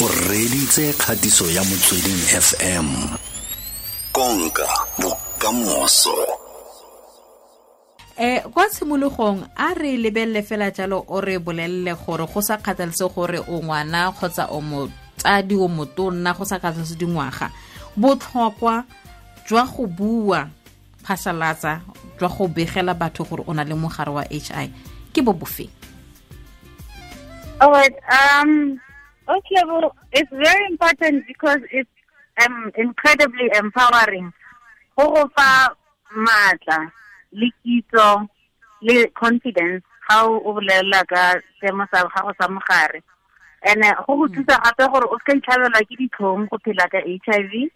o reditse kgatiso ya motsweding fm konka bokamoso. Eh kwa tshimologong a re lebelele fela jalo o re bolelele gore go sa kgathalese gore o ngwana kgotsa o motsadi o motonna go sa kgathalese dingwaga. Botlhokwa jwa go bua phasalatsa jwa go begela batho gore o na le mogare wa h i ke bo bofeng? All right. Um, okay, well, it's very important because it's um, incredibly empowering. Go go fa maatla le kitso le confidence ga o bolelela ka seemo sa gago sa mogare. And go go thusa gape gore o se ka itlhabelwa ke ditlhong go phela ka h i v.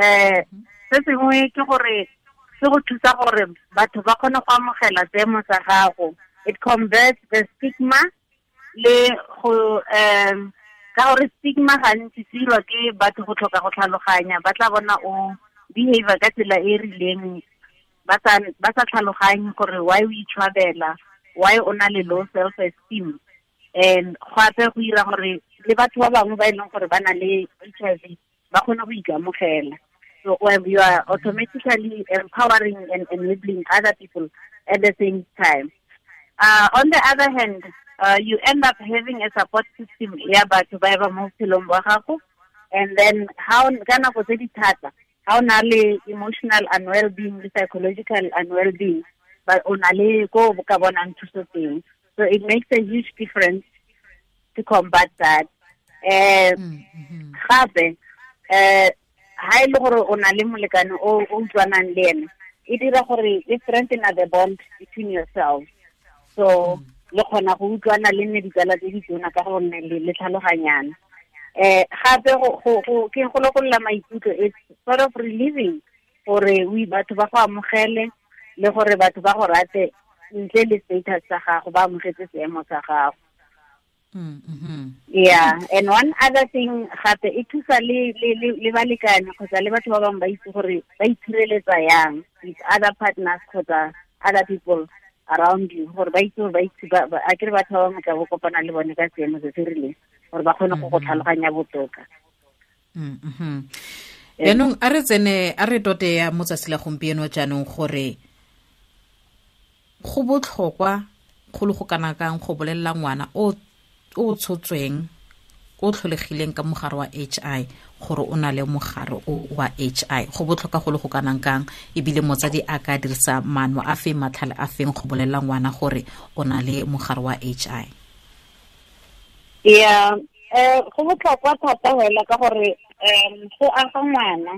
Um se sengwe ke gore se go thusa gore batho ba kgone go amogela seemo sa gago. It converts the stigma le go um ka gore stigma gantsi se dirwa ke batho go tlhoka go tlhaloganya ba tla bona o behavior ka tsela e rileng ba sa tlhaloganye gore why o itshwabela why o na le low self esteem and gape go dira gore le batho ba bangwe ba e leng gore ba na le h i v ba kgone go ikamogela. So you are automatically empowering and enabling other people at the same time. Uh, on the other hand uh, you end up having a support system ya batho ba ba mo bophelong ba gago and then how ka nako tse di thata ha o na le emotional unwell being le psychological unwell being but o na le ko ka bonang thuso teng. So it makes a huge difference to combat that. Um gape um ha e le gore o na le molekane o o utlwanang le ene e dira gore e strengthen the bond between yourselves so le kgona go utlwana le nne ditsala tse di tona ka gonne le tlhaloganyana. Um gape ke go lokolola maikutlo it's sort of relieving gore batho ba go amogele le gore batho ba go rate ntle le status sa gago ba amogetse seemo sa gago. Yeah and one other thing gape e thusa le le balekane kgotsa le batho ba bangwe ba itse gore ba itshireletsa yang with other partners kgotsa other people around you gore ba itse gore ba itse a kere batho ba bangwe tla bo kopana le bone ka seemo se se rileng gore ba kgone go go tlhaloganya botoka. Yaanong a re tsene a re tote ya mo tsatsi la gompieno jaanong gore go botlhokwa go le go kana kang go bolelela ngwana o o tshotsweng o tlholegileng ka mogare wa h i gore o na le mogare wa h i. Go botlhokwa go le go kanang kang ebile motsadi a ka dirisa maano a feng matlhale a feng go bolelela ngwana gore o na le mogare wa h i. Yeah um go botlhokwa thata fela ka gore um go aga ngwana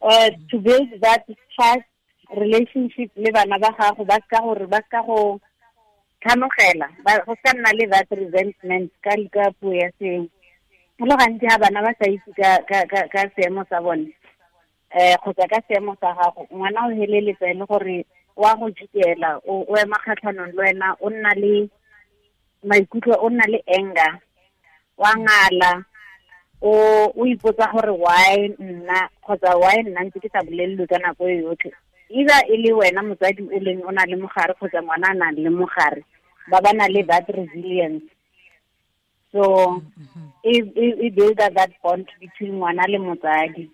um to build that trust relationship le bana ba gago ba ska gore ba ska go tlhanogela go ka nna le that resentment ka ka puo ya seng go le gantsi ga bana ba sa itse ka seemo sa bone um kgotsa ka seemo sa gago ngwana o feleletsa e le gore wa go jikela o ema kgatlhanong le wena o nna le maikutlo o nna le anger wa ngala o o ipotsa gore why nna kgotsa why nna ntse ke sa bolelelwe ka nako e yotlhe. Either e le wena motsadi o leng o na le mogare kgotsa ngwana a nang le mogare ba ba na le that resilience. So e builda that bond between ngwana le motsadi.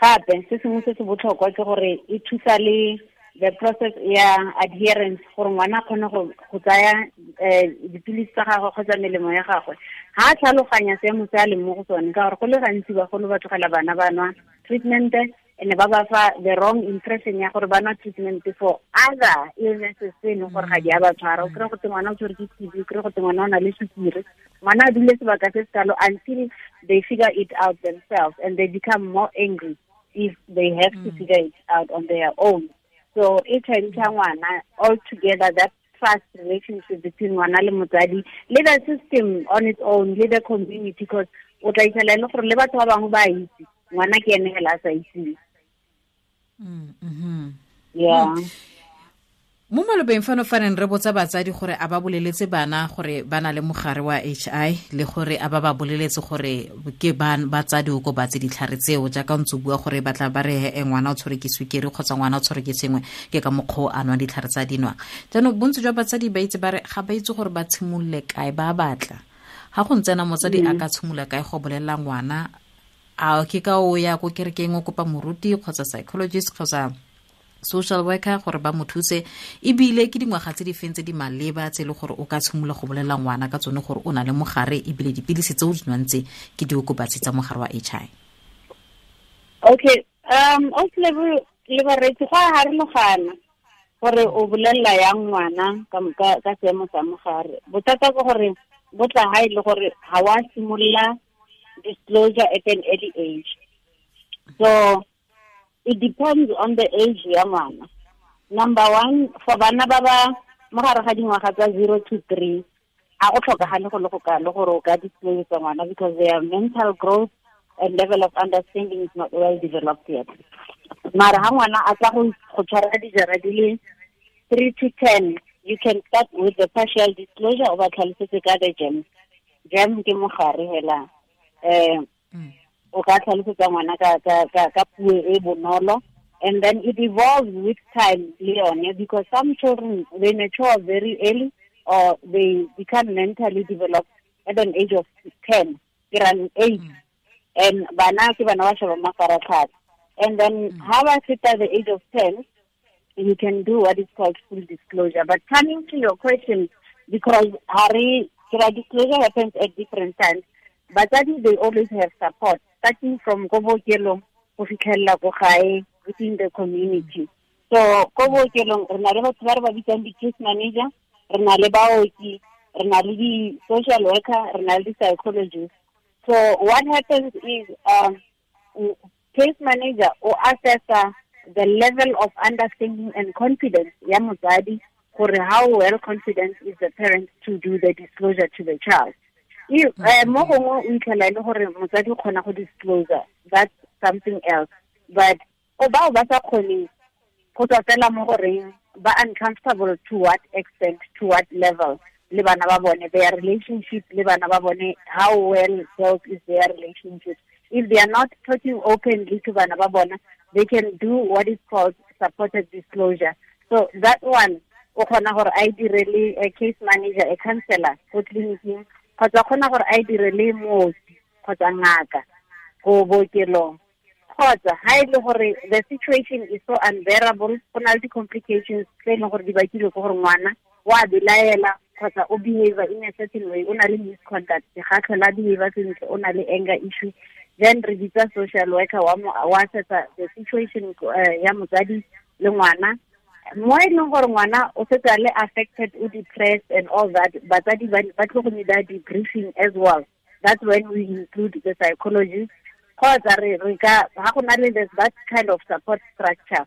Gape se sengwe se se botlhokwa ke gore e thusa le the process ya adherence gore ngwana a kgone go tsaya um dipilisi tsa gagwe kgotsa melemo ya gagwe. Ga a tlhaloganya seemo se a leng mo go sone ka gore go le gantsi bagolo ba tlogela bana ba nwa treatment and ba ba fa the wrong impression ya gore ba nwa treatment for other illnesses tse e leng gore ga di a ba tshwara. O kry go te ngwana o tshwere ke tb o kry go te ngwana o na le sukiri. Ngwana a dule sebaka se se kalo until they figure it out themselves and they become more angry if they have to mm. figure it out on their own. So e tshwantsha ngwana all together that trust relationship between ngwana le motsadi le the system on its own le the community because o tla itlhela e le gore le batho ba bangwe ba itse ngwana ke ene fela a sa itseng yeah. Mo malobeng fano fa reng re botsa batsadi gore a ba boleletse bana gore ba na le mogare wa h i le gore a ba ba boleletse gore ke batsadi o ko batse ditlhare tseo jaaka ntse bua gore batla ba re e ngwana o tshwere ke swikere kgotsa ngwana o tshwere ke sengwe ke ka mokgwa o a nwang ditlhare tsa dinwang jaanong bontsi jwa batsadi ba itse ba re ga ba itse gore ba tshimolole kae ba batla. Ga go ntsena motsadi a ka tshimola kae go bolelela ngwana a ke ka o ya ko kerekeng o kopa moruti kgotsa psychologist kgotsa social worker gore ba mo thuse. Ebile ke dingwaga tse di feng tse di maleba tse e le gore o ka tshimola go bolela ngwana ka tsone gore o na le mogare ebile dipilisi tse o di nwantse ke diokobatsi tsa mogare wa h i okay um o le baretsi go a harologana gore o bolelela yang ngwana ka seemo sa mogare. Bothata ke gore bo tla ga e le gore ga wa simolola disclosure at an early age. So it depends on the age ya ngwana number one for bana ba ba mo gare ga dingwaga tsa zero to three a go tlhokagale go le go kalo gore o ka disclose ngwana because their mental growth and level of understanding is not well developed yet. Mara ga ngwana a tla go tshwara dijara di le three to ten you can start with the partial disclosure o ba tlhalosetse ka the gem gem ke mogare hela um o ka tlhalosetsa ngwana ka puo e bonolo. And then it evolves with time le yone because some children they mature very early or they become mentally developed at an age of 10 around 8 mm. and bana ke bana ba sheba mafaratlhatlha. And then mm. ha ba feta the age of 10 you can do what is called full disclosure. But coming to your question because hari disclosure happens at different times batsadi they always have support starting from ko bookelong go fitlhelela ko gae within the community. So ko bookelong re na le batho ba re ba bitsang di-case manager re na le baoki re na le di-social worker re na le di-psychologist. So what happens is um, case manager o assessa the level of understanding and confidence ya motsadi gore how well confident is the parent to do the disclosure to the child Mm-hmm. Eh, mo gongwe o itlhela e le gore motsadi o kgona go disclosure that's something else but o bao ba sa kgoneng go tswa fela mo goreng ba uncomfortable to what extent to what level le bana ba bone their relationship le bana ba bone how well built is their relationship. If they are not talking openly to bana ba bona they can do what is called supported disclosure. So that one o kgona gore a e dire a eh, case manager a counselor go clinicing kgotsa kgona gore a e dire le mooki kgotsa ngaka go bookelong. Kgotsa ga e le gore the situation is so unbearable go na le di-complications tse e gore di bakilwe ke gore ngwana o a belaela kgotsa o behavior in a certain way o na le misconduct ga tlhola behavior sentle o na le anger issue. Then re bitsa social worker wa setsa the situation uh, ya motsadi le ngwana. Mo e leng gore ngwana o setse a le affected o depressed and all that batsadi ba tlo go need debriefing as well. That's when we include the psychologist kgotsa re re ka ga go na le that kind of support structure.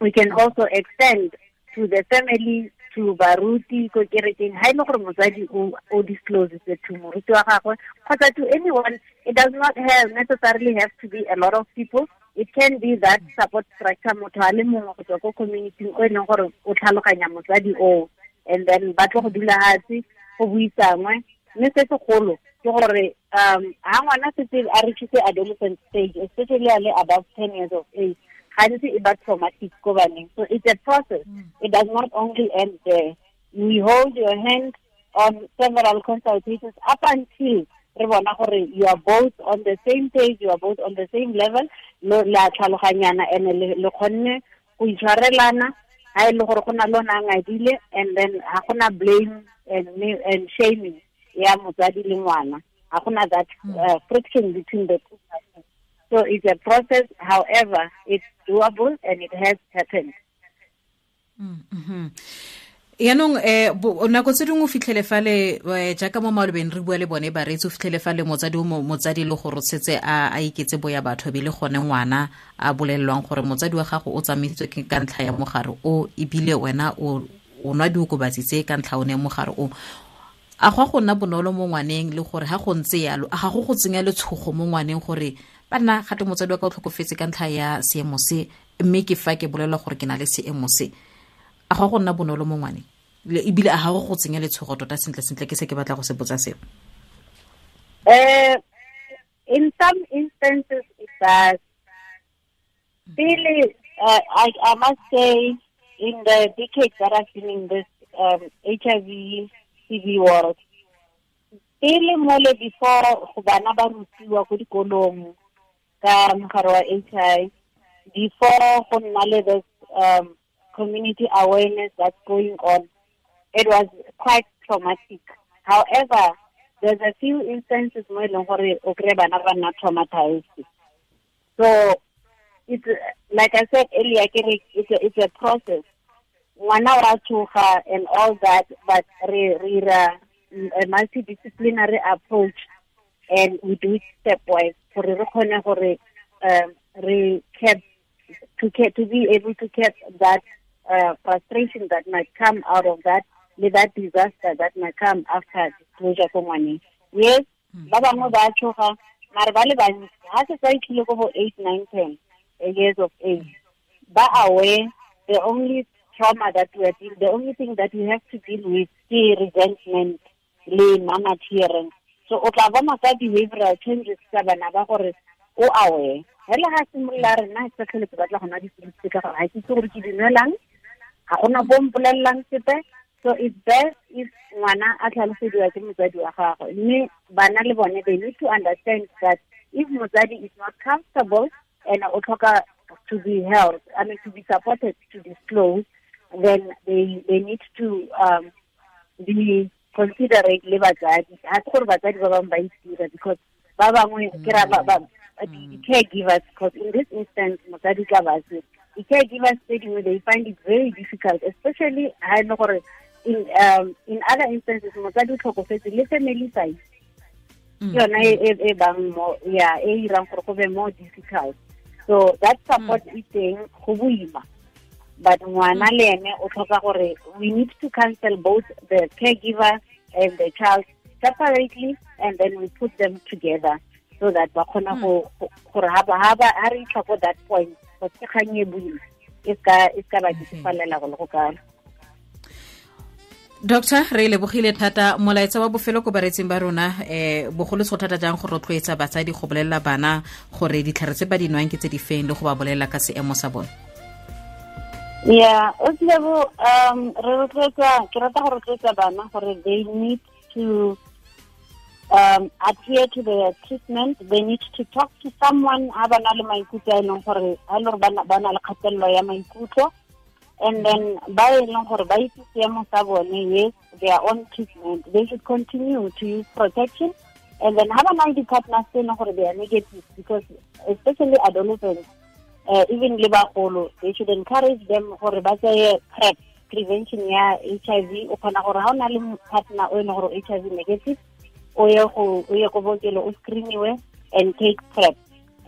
We can also extend to the family to baruti ko kerekeng ga e le gore motsadi o disclosetse to moruti wa gagwe kgotsa to anyone it does not have necessarily have to be a lot of people it can be that support structure motho a le mongwe go tswa ko community o e leng gore o tlhaloganya motsadi o and then ba tlo go dula hatse go buisanngwe mme se segolo ke gore um ha ngwana setse a reachitse adolescent stage especially a le above ten years of age gantsi e ba traumatic ko baneng. So it's a process. Mm. it does not only end there. We hold your hand on several consultations up until re bona gore you are both on the same page you are both on the same level la tlhaloganyana and le kgonne go itshwarelana ha e le gore go na le ona a ngadile and then ha gona blame and, and shaming ya motsadi le ngwana ha gona that hmm. uh, friction between the two parties so it's a process however it's doable and it has happened mm -hmm. Yaanong um nako tse dingwe o fitlhele fale um jaaka mo malobeng re bua le bone bareetsi o fitlhele fale motsadi motsadi le gore setse a iketse boya batho be le gone ngwana a bolelelwang gore motsadi wa gago o tsamaisitswe ke ka ntlha ya mogare o ebile wena o nwa diokobatsi tse ka ntlha o ne mogare o. A go go nna bonolo mo ngwaneng le gore ga go ntse yalo a ga go go tsenya letshogo mo ngwaneng gore ba nna gate motsadi wa ka o tlhokofetse ka ntlha ya seemo se mme ke fa ke bolelwa gore ke na le seemo se. A go go nna bonolo mo ngwaneng ebile a ga go go tsenya letshogo tota sentle sentle ke se ke batla go se botsa seo. Uh, in some instances it does. Really uh, I, I must say in the decades that I've been in this um, HIV CV world e le mole before go bana ba rutiwa ko dikolong ka mogare wa h i before go nna le this um, community awareness that's going on it was quite traumatic. However there's a few instances where o kry nna traumatized. So it's like i said earlier it's a, it's a process. Ngwana wa and all that but re re a multidisciplinary approach and we do it stepwise. Gore re kgone gore um re kept to to be able to keep that uh, frustration that might come out of that le that disaster that might come after disclosure ko ngwaneng yes hmm. ba bangwe ba tshoga mare ba le bantsi. Ga se sa itlhile ko bo eight nine ten eh, years of age. Ba aware the only trauma that we are dealing, the only thing that we have to deal with is resentment le mama tearing so o tla bona ka behavioral changes tsa bana ba gore o aware. Hele ga simolola re nna se tlhole ke batla go nwa dipilisi ka gore ga ke itse gore ke di nwelang ga gona bo mpolelelang sepe so it's best if ngwana a tlhalosediwa ke motsadi wa gagwe. Mme bana le bone they need to understand that if motsadi is not comfortable and o tlhoka to be held i mean to be supported to disclose then they they need to um be considerate le batsadi ga se gore batsadi ba bangwe ba itira because ba bangwe ke ra di-caregivers because in this instance motsadi ka base di-caregivers tse dingwe they find it very difficult especially ha e le gore in um in other instances motsadi o tlhokofetse le family side ke mm. yona e bang mo ya e irang gore go be more difficult. So that support mm. e teng go boima. But ngwana mm. le ene o tlhoka gore we need to cancel both the caregiver and the child separately and then we put them together so that ba kgona go gore ha re itlha ko that point go ke kgang e boima e ska ba disefalela go le go kalo doctor re lebogile thata molaetsa wa bofelo ko baretseng ba rona. Um bogolo se go thata jang go rotloetsa batsadi go bolelela bana gore ditlhare tse ba di nwang ke tse di feng le go ba bolelela ka seemo sa bone yeah o tlebo um re rotloetsa ke rata go rotloetsa bana gore they need to um adhere to the treatment. They need to talk to someone ha ba na le maikutlo a e leng gore a e le gore ba na le kgatelelo ya maikutlo and then yes their own treatment. They should continue to use protection. And then ha ba na le di-partners tse e leng gore they are negative because especially adolescents uh, even bagolo they should encourage them tseye prep prevention ya h i v. O kgona gore partner o e leng gore h i v negative o ye go go bokelo and take prep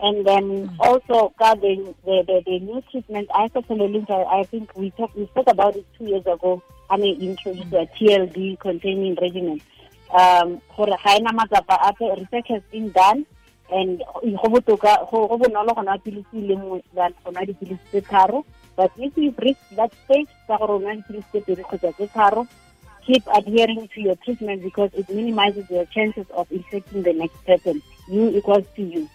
and then mm. also ka the, the the new treatment i personally i think we talked we spoke about it two years ago i mean introduced mm. a tld containing regimen um research has been done and go botoka go bonolo go nwa pilisi le nngwe than go nwa dipilisi but if you've reached that stage sa gore o nwa keep adhering to your treatment because it minimizes your chances of infecting the next person. You equals to you.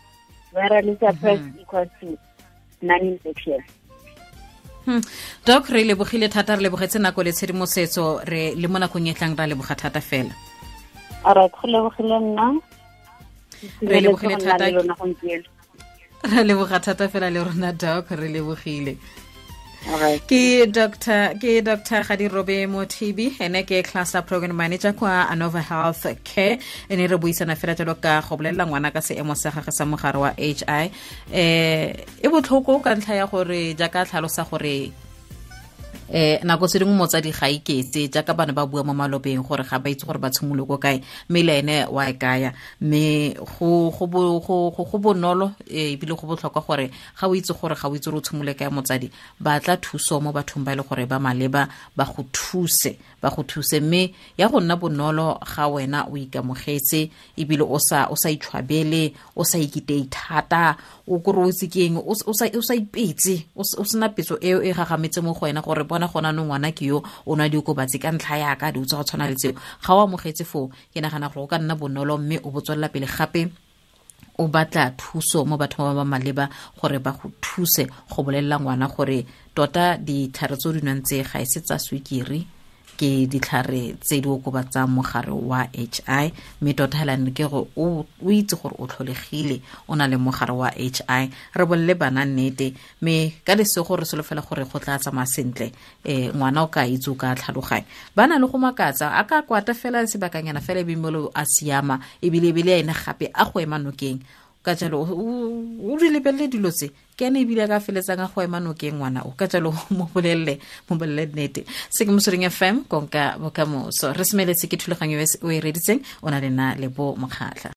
Whereas suppressed mm -hmm. equals to non-infectious. Hmm. doc re lebogile thata re lebogetse nako le tshedimosetso re le mo nakong e tlang ra leboga thata fela alright go lebogile nna re lebogile thata re leboga thata fela le rona doc re lebogile ke dr. ke dr. Mothibi ene ke cluster program manager kwa anova health care. Ene re buisana fela jalo ka go bolelela ngwana ka seemo sa gage sa mogare wa h i. Um e botlhoko ka ntlha ya gore jaaka tlhalosa gore eh nako tse dingwe motsadi ga iketse jaaka bana ba bua mo malobeng gore ga ba itse gore ba tshimolo ko kae. Mme le ene wa e kaya. Mme go bonolo ebile go botlhokwa gore ga o itse gore ga o itse gore o tshimole kae motsadi ba tla thuso mo bathong ba e le gore ba maleba ba go thuse ba go thuse. Mme ya go nna bonolo ga wena o ikamogetse ebile o sa o sa itshwabele o sa ikitei thata. O kore o itse ke eng? O sa ipetse. O sena petso eo e gagametse mo go wena gore bona gona no ngwana ke yo o nwa diokobatsi ka ntlha yaka di utsa go tshwana le tseo. Ga o amogetse foo ke nagana gore o ka nna bonolo mme o botswelela pele gape o batla thuso mo batho ba ba maleba gore ba go thuse go bolelela ngwana gore tota ditlhare tse o di nwang tse ga e se tsa swikiri ke ditlhare tse di okobatsang mogare wa h i. Mme tota helane ke gore o itse gore o tlholegile o na le mogare wa h i. Re bolele bana nnete mme ka lesego re solofela gore go tla tsamaya sentle. Um ngwana o ka itse o ka tlhaloganya. Ba na le go makatsa a ka kwata fela sebakanyana fela ebimelo a siama ebile ebile ene gape a go ema nokeng ka jalo o di lebelele dilo tse. Ke ane ebile a ka feletsang a go ema nokeng ngwana o. Ka jalo mo bolelele mo bolelele nnete. Se ke motsweding fm konka bokamoso. Re semeletse ke thulaganyo o e reditseng. O na le na le bo mokgatlha